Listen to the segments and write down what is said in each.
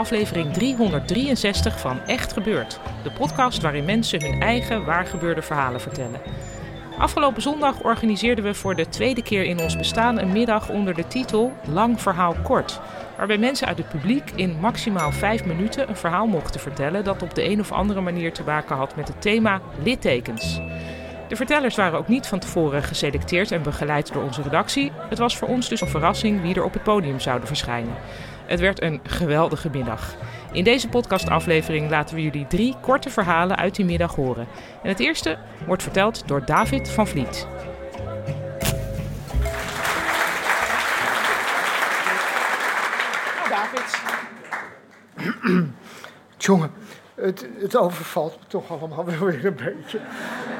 Aflevering 363 van Echt Gebeurd. De podcast waarin mensen hun eigen waargebeurde verhalen vertellen. Afgelopen zondag organiseerden we voor de tweede keer in ons bestaan een middag onder de titel Lang Verhaal Kort. Waarbij mensen uit het publiek in maximaal vijf minuten een verhaal mochten vertellen dat op de een of andere manier te maken had met het thema littekens. De vertellers waren ook niet van tevoren geselecteerd en begeleid door onze redactie. Het was voor ons dus een verrassing wie er op het podium zouden verschijnen. Het werd een geweldige middag. In deze podcastaflevering laten we jullie drie korte verhalen uit die middag horen. En het eerste wordt verteld door David van Vliet. David. Jongen, het, het overvalt me toch allemaal wel weer een beetje.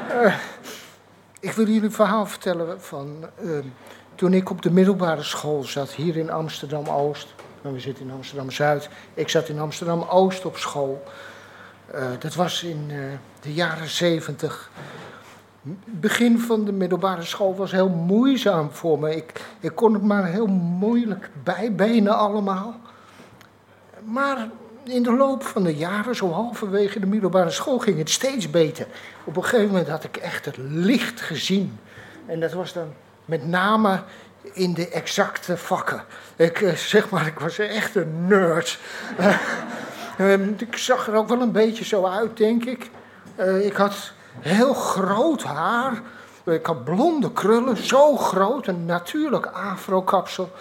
Eh, ik wil jullie een verhaal vertellen van eh, toen ik op de middelbare school zat, hier in Amsterdam-Oost. Nou, we zitten in Amsterdam-Zuid. Ik zat in Amsterdam-Oost op school. Eh, dat was in de jaren zeventig. Begin van de middelbare school was heel moeizaam voor me. Ik, ik kon het maar heel moeilijk bijbenen allemaal. Maar in de loop van de jaren, zo halverwege de middelbare school, ging het steeds beter. Op een gegeven moment had ik echt het licht gezien. En dat was dan met name in de exacte vakken. Ik eh, zeg maar, ik was echt een nerd. Eh, ehm, ik zag er ook wel een beetje zo uit, denk ik. Eh, ik had heel groot haar. Ik had blonde krullen, zo groot, een natuurlijk afro-kapsel.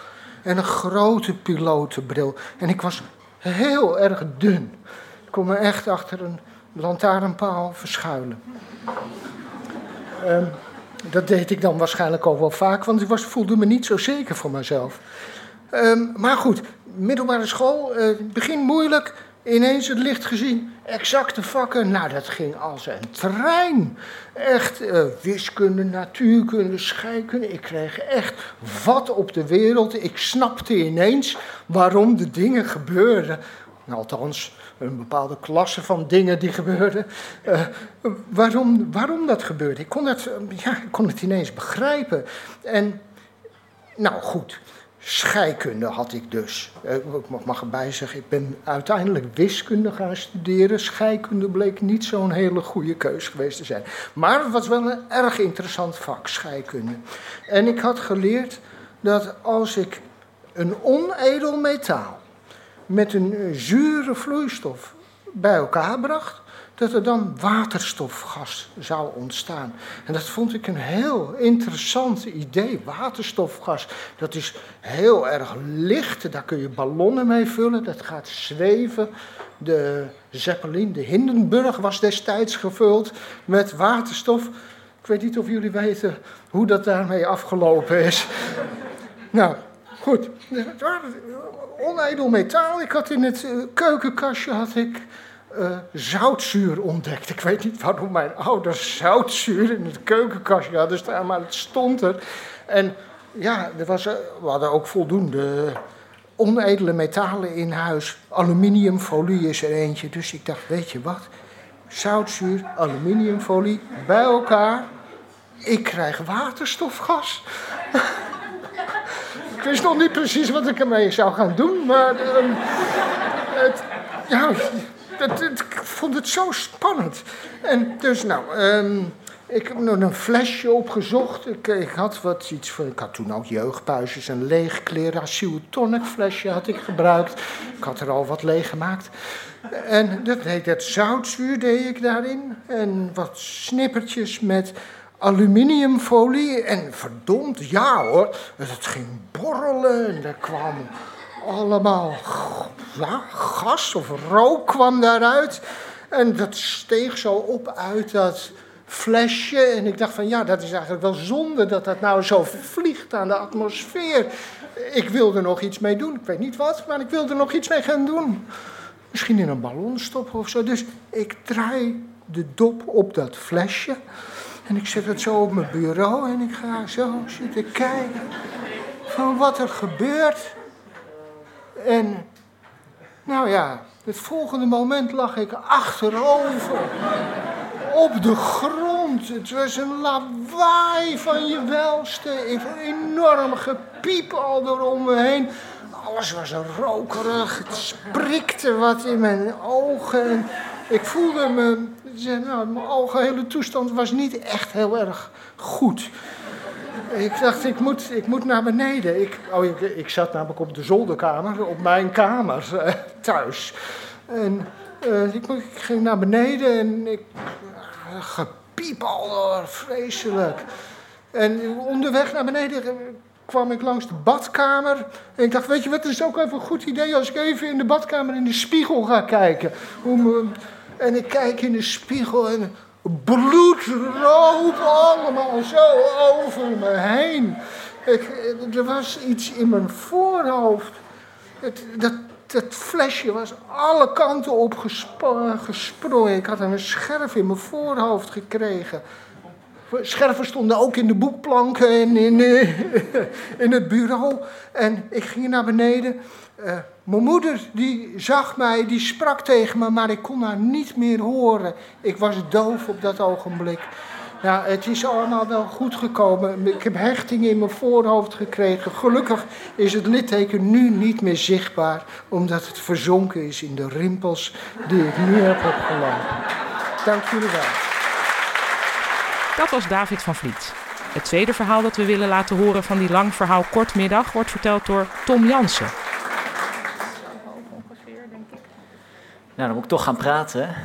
En een grote pilotenbril. En ik was heel erg dun. Ik kon me echt achter een lantaarnpaal verschuilen. Ehm, dat deed ik dan waarschijnlijk ook wel vaak, want ik was, voelde me niet zo zeker voor mezelf. Ehm, maar goed, middelbare school, uh, begin moeilijk, ineens het licht gezien, exacte vakken. Nou, dat ging als een trein. Echt uh, wiskunde, natuurkunde, scheikunde. Ik kreeg echt wat op de wereld. Ik snapte ineens waarom de dingen gebeurden. Althans, een bepaalde klasse van dingen die gebeurden. Uh, waarom, waarom dat gebeurde. Ik kon het, ja, ik kon het ineens begrijpen. En, nou goed. Scheikunde had ik dus. Eh, ik mag erbij zeggen, ik ben uiteindelijk wiskunde gaan studeren. Scheikunde bleek niet zo'n hele goede keus geweest te zijn. Maar het was wel een erg interessant vak, scheikunde. En ik had geleerd dat als ik een onedel metaal met een zure vloeistof bij elkaar bracht, dat er dan waterstofgas zou ontstaan. En dat vond ik een heel interessant idee. Waterstofgas, dat is heel erg licht, daar kun je ballonnen mee vullen, dat gaat zweven. De Zeppelin, de Hindenburg, was destijds gevuld met waterstof. Ik weet niet of jullie weten hoe dat daarmee afgelopen is. nou, goed. Onedel metaal. Ik had in het keukenkastje had ik uh, zoutzuur ontdekt. Ik weet niet waarom mijn ouders zoutzuur in het keukenkastje hadden staan, maar het stond er. En ja, er was, we hadden ook voldoende onedele metalen in huis. Aluminiumfolie is er eentje. Dus ik dacht, weet je wat? Zoutzuur, aluminiumfolie bij elkaar. Ik krijg waterstofgas. ik wist nog niet precies wat ik ermee zou gaan doen, maar. Uh, het, ja, ik vond het zo spannend. En dus, nou, um, ik heb nog een flesje opgezocht. Ik, ik, had wat iets van, ik had toen ook jeugdpuisjes, een leeg Cleracil tonic flesje had ik gebruikt. Ik had er al wat leeg gemaakt. En dat heet het zoutzuur deed ik daarin. En wat snippertjes met aluminiumfolie. En verdomd, ja hoor, het ging borrelen en er kwam allemaal ja, gas of rook kwam daaruit. En dat steeg zo op uit dat flesje. En ik dacht van ja, dat is eigenlijk wel zonde dat dat nou zo vliegt aan de atmosfeer. Ik wilde er nog iets mee doen. Ik weet niet wat, maar ik wilde er nog iets mee gaan doen. Misschien in een ballon stoppen of zo. Dus ik draai de dop op dat flesje. En ik zet het zo op mijn bureau en ik ga zo zitten kijken van wat er gebeurt. En nou ja, het volgende moment lag ik achterover op de grond. Het was een lawaai van je welste. Een enorm gepiep al door me heen. Alles was rokerig. Het sprikte wat in mijn ogen. Ik voelde me... Nou, mijn algehele toestand was niet echt heel erg goed. Ik dacht, ik moet, ik moet naar beneden. Ik, oh, ik, ik zat namelijk op de zolderkamer, op mijn kamer eh, thuis. En uh, ik, ik, ging naar beneden en ik... Uh, gepiep al, vreselijk. En onderweg naar beneden kwam ik langs de badkamer. En ik dacht, weet je wat, het is ook even een goed idee als ik even in de badkamer in de spiegel ga kijken. En ik kijk in de spiegel en bloedrood allemaal zo over me heen. Er was iets in mijn voorhoofd. Dat flesje was alle kanten op gesprongen. Ik had een scherf in mijn voorhoofd gekregen. Scherven stonden ook in de boekplanken en in, eh, in het bureau. En ik ging naar beneden. Uh, mijn moeder die zag mij, die sprak tegen me, maar ik kon haar niet meer horen. Ik was doof op dat ogenblik. Ja, het is allemaal wel goed gekomen. Ik heb hechtingen in mijn voorhoofd gekregen. Gelukkig is het litteken nu niet meer zichtbaar, omdat het verzonken is in de rimpels die ik nu heb opgelopen. Dank jullie wel. Dat was David van Vliet. Het tweede verhaal dat we willen laten horen van die lang verhaal Kortmiddag wordt verteld door Tom Jansen. Nou, dan moet ik toch gaan praten.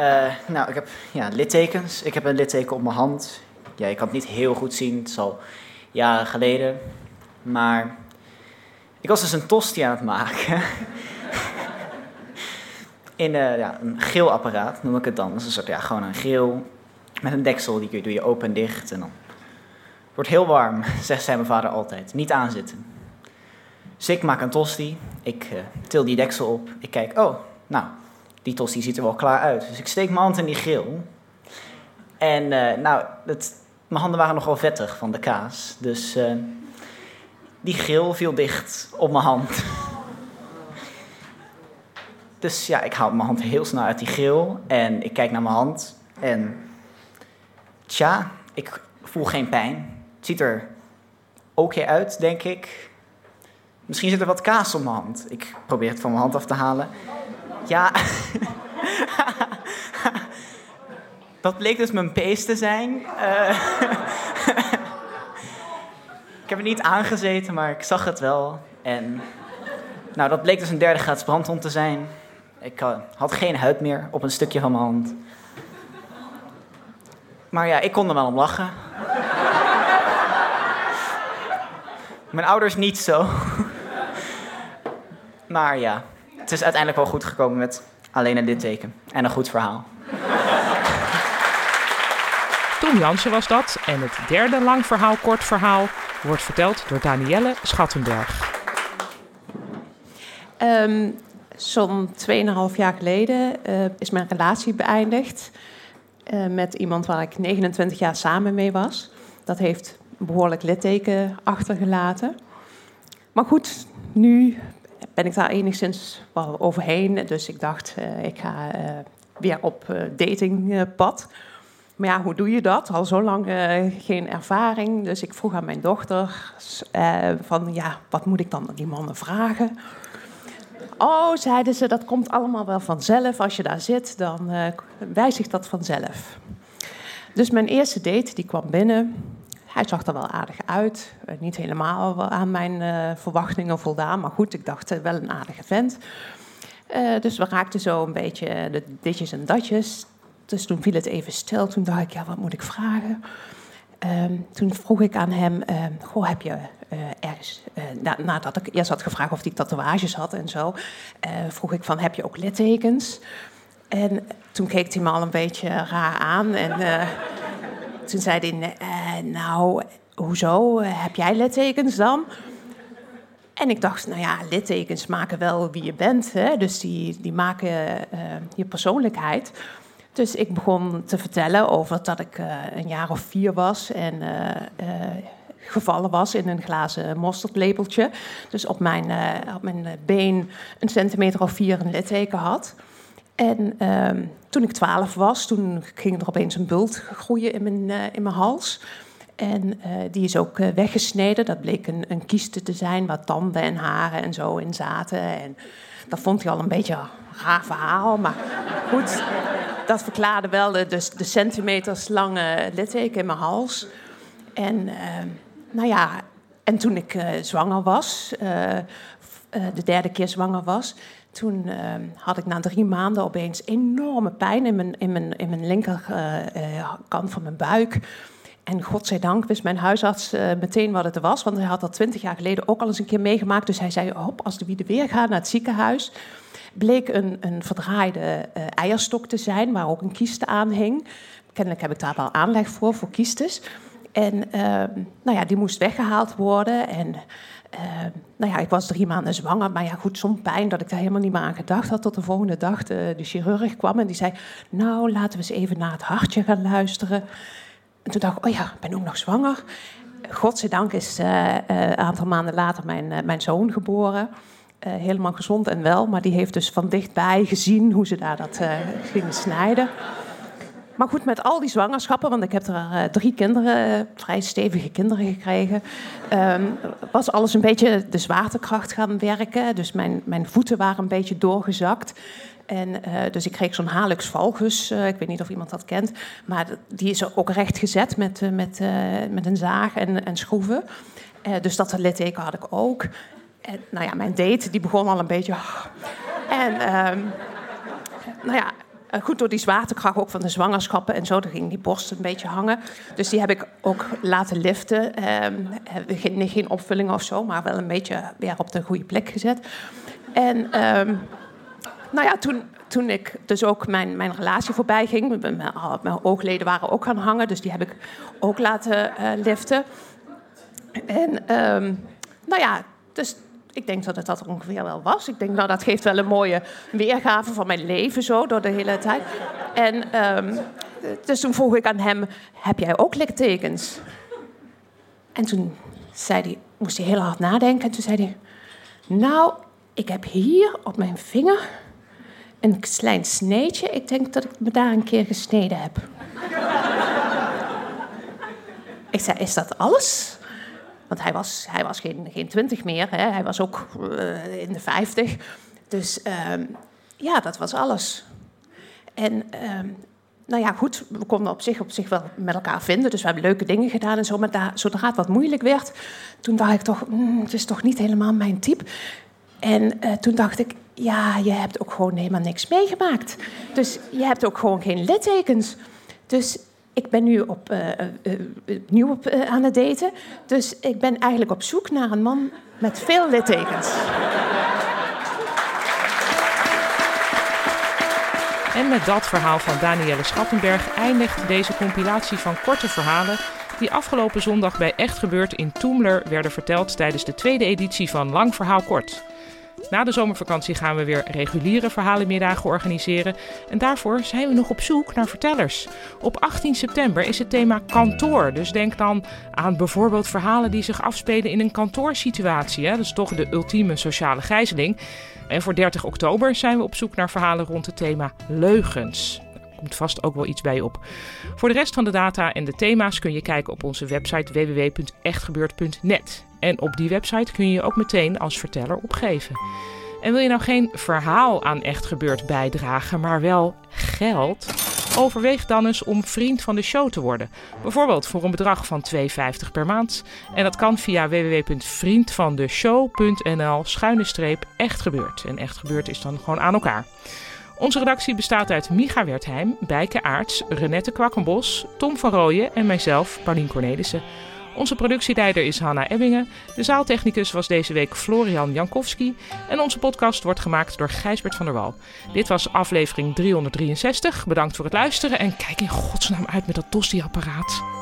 Uh, nou, ik heb ja, littekens. Ik heb een litteken op mijn hand. Ja, ik kan het niet heel goed zien. Het is al jaren geleden. Maar ik was dus een tosti aan het maken. In uh, ja, een geel apparaat, noem ik het dan. Dat is soort, ja, gewoon een geel met een deksel. Die doe je open en dicht. En dan wordt heel warm, zegt zij mijn vader altijd. Niet aanzitten. Dus ik maak een tosti. Ik uh, til die deksel op. Ik kijk, oh, nou, die tosti ziet er wel klaar uit. Dus ik steek mijn hand in die grill. En uh, nou, het, mijn handen waren nogal vettig van de kaas. Dus uh, die grill viel dicht op mijn hand. dus ja, ik haal mijn hand heel snel uit die grill. En ik kijk naar mijn hand. En tja, ik voel geen pijn. Het ziet er oké uit, denk ik. Misschien zit er wat kaas op mijn hand. Ik probeer het van mijn hand af te halen. Ja. dat bleek dus mijn pees te zijn. Uh, ik heb het niet aangezeten, maar ik zag het wel. En nou, dat bleek dus een derde graads brandwond te zijn. Ik uh, had geen huid meer op een stukje van mijn hand. Maar ja, ik kon er wel om lachen. Mijn ouders niet zo. Maar ja, het is uiteindelijk wel goed gekomen met alleen een litteken en een goed verhaal. Tom Jansen was dat. En het derde lang verhaal, kort verhaal, wordt verteld door Danielle Schattenberg. Um, Zo'n 2,5 jaar geleden uh, is mijn relatie beëindigd. Uh, met iemand waar ik 29 jaar samen mee was. Dat heeft behoorlijk litteken achtergelaten. Maar goed, nu ben ik daar enigszins wel overheen. Dus ik dacht, uh, ik ga uh, weer op datingpad. Maar ja, hoe doe je dat? Al zo lang geen ervaring. Dus ik vroeg aan mijn dochter van, ja, wat moet ik dan die mannen vragen? Oh, zeiden ze, dat komt allemaal wel vanzelf. Als je daar zit, dan wijzigt dat vanzelf. Dus mijn eerste date, die kwam binnen. Hij zag er wel aardig uit. Eh, niet helemaal aan mijn uh, verwachtingen voldaan. Maar goed, ik dacht uh, wel een aardige vent. dus we raakten zo een beetje de ditjes en datjes. Dus toen viel het even stil. Toen dacht ik, ja, wat moet ik vragen? Ehm, toen vroeg ik aan hem, ehm, goh, heb je ergens... Na, nadat ik eerst had gevraagd of hij tatoeages had en zo... vroeg ik van, heb je ook littekens? En toen keek hij me al een beetje raar aan. En toen zei hij, nou, hoezo? heb jij littekens dan? En ik dacht, nou ja, littekens maken wel wie je bent. Hè? Dus die, die maken je persoonlijkheid. Dus ik begon te vertellen over dat ik een jaar of vier was en gevallen was in een glazen mosterdlepeltje. Dus op mijn, op mijn been een centimeter of vier een litteken had. En ehm, toen ik twaalf was, toen ging er opeens een bult groeien in mijn, in mijn hals. En die is ook weggesneden. Dat bleek een, een kieste te zijn waar tanden en haren en zo in zaten. En dat vond hij al een beetje een raar verhaal. Maar goed, dat verklaarde wel de, de, de centimeters lange litteken in mijn hals. En ehm, nou ja, en toen ik zwanger was, de derde keer zwanger was, toen uh, had ik na drie maanden opeens enorme pijn in mijn, in mijn, in mijn linkerkant van mijn buik. En godzijdank wist mijn huisarts meteen wat het was, want hij had dat twintig jaar geleden ook al eens een keer meegemaakt. Dus hij zei, hop, als de wiede weer gaat naar het ziekenhuis. Bleek een, een verdraaide uh, eierstok te zijn, waar ook een kieste aan hing. Kennelijk heb ik daar wel aanleg voor, voor kiestes. En uh, nou ja, die moest weggehaald worden. En uh, nou ja, ik was drie maanden zwanger, maar ja, goed, zo'n pijn dat ik daar helemaal niet meer aan gedacht had. Tot de volgende dag de, chirurg kwam en die zei: Nou, laten we eens even naar het hartje gaan luisteren. En toen dacht ik: Oh ja, ik ben ook nog zwanger. Godzijdank is uh, een aantal maanden later mijn, mijn zoon geboren. Helemaal gezond en wel, maar die heeft dus van dichtbij gezien hoe ze daar dat gingen snijden. Maar goed, met al die zwangerschappen, want ik heb er uh, drie kinderen, vrij stevige kinderen gekregen, um, was alles een beetje de zwaartekracht gaan werken. Dus mijn, mijn voeten waren een beetje doorgezakt. En, dus ik kreeg zo'n Halux valgus, ik weet niet of iemand dat kent, maar die is ook recht gezet met, met, met een zaag en, en schroeven. dus dat litteken had ik ook. En nou ja, mijn date die begon al een beetje. En um, nou ja, uh, goed door die zwaartekracht ook van de zwangerschappen en zo, dan ging die borst een beetje hangen. Dus die heb ik ook laten liften. Um, geen, geen opvulling of zo, maar wel een beetje weer op de goede plek gezet. En um, nou ja, toen, toen ik dus ook mijn, mijn relatie voorbij ging, mijn, mijn oogleden waren ook gaan hangen, dus die heb ik ook laten uh, liften. En nou ja, dus ik denk dat het dat ongeveer wel was. Ik denk, nou, dat geeft wel een mooie weergave van mijn leven zo, door de hele tijd. En um, dus toen vroeg ik aan hem, heb jij ook littekens? En toen zei hij, moest hij heel hard nadenken. En toen zei hij, nou, ik heb hier op mijn vinger een klein sneetje. Ik denk dat ik me daar een keer gesneden heb. ik zei, is dat alles? Want hij was, hij was geen, geen twintig meer, hè. hij was ook uh, in de vijftig. Dus uh, ja, dat was alles. En uh, nou ja, goed, we konden op zich, op zich wel met elkaar vinden. Dus we hebben leuke dingen gedaan en zo. Maar zodra het wat moeilijk werd, toen dacht ik toch, mm, het is toch niet helemaal mijn type. En uh, toen dacht ik, ja, je hebt ook gewoon helemaal niks meegemaakt. Dus je hebt ook gewoon geen littekens. Dus ik ben nu op, uh, uh, nieuw op, aan het daten. Dus ik ben eigenlijk op zoek naar een man met veel littekens. En met dat verhaal van Danielle Schattenberg eindigt deze compilatie van korte verhalen die afgelopen zondag bij Echt Gebeurd in Toemler werden verteld tijdens de tweede editie van Lang Verhaal Kort. Na de zomervakantie gaan we weer reguliere verhalenmiddagen organiseren. En daarvoor zijn we nog op zoek naar vertellers. Op 18 september is het thema kantoor. Dus denk dan aan bijvoorbeeld verhalen die zich afspelen in een kantoorsituatie. Hè? Dat is toch de ultieme sociale gijzeling. En voor 30 oktober zijn we op zoek naar verhalen rond het thema leugens komt vast ook wel iets bij op. Voor de rest van de data en de thema's kun je kijken op onze website www.echtgebeurd.net. En op die website kun je je ook meteen als verteller opgeven. En wil je nou geen verhaal aan Echt Gebeurd bijdragen, maar wel geld? Overweeg dan eens om vriend van de show te worden. Bijvoorbeeld voor een bedrag van 2,50 per maand. En dat kan via www.vriendvandeshow.nl schuine streep Echt Gebeurd. En Echt Gebeurd is dan gewoon aan elkaar. Onze redactie bestaat uit Micha Wertheim, Bijke Aarts, Renette Kwakkenbos, Tom van Rooyen en mijzelf, Paulien Cornelissen. Onze productieleider is Hanna Ebbingen. De zaaltechnicus was deze week Florian Jankowski. En onze podcast wordt gemaakt door Gijsbert van der Wal. Dit was aflevering 363. Bedankt voor het luisteren en kijk in godsnaam uit met dat tosti-apparaat.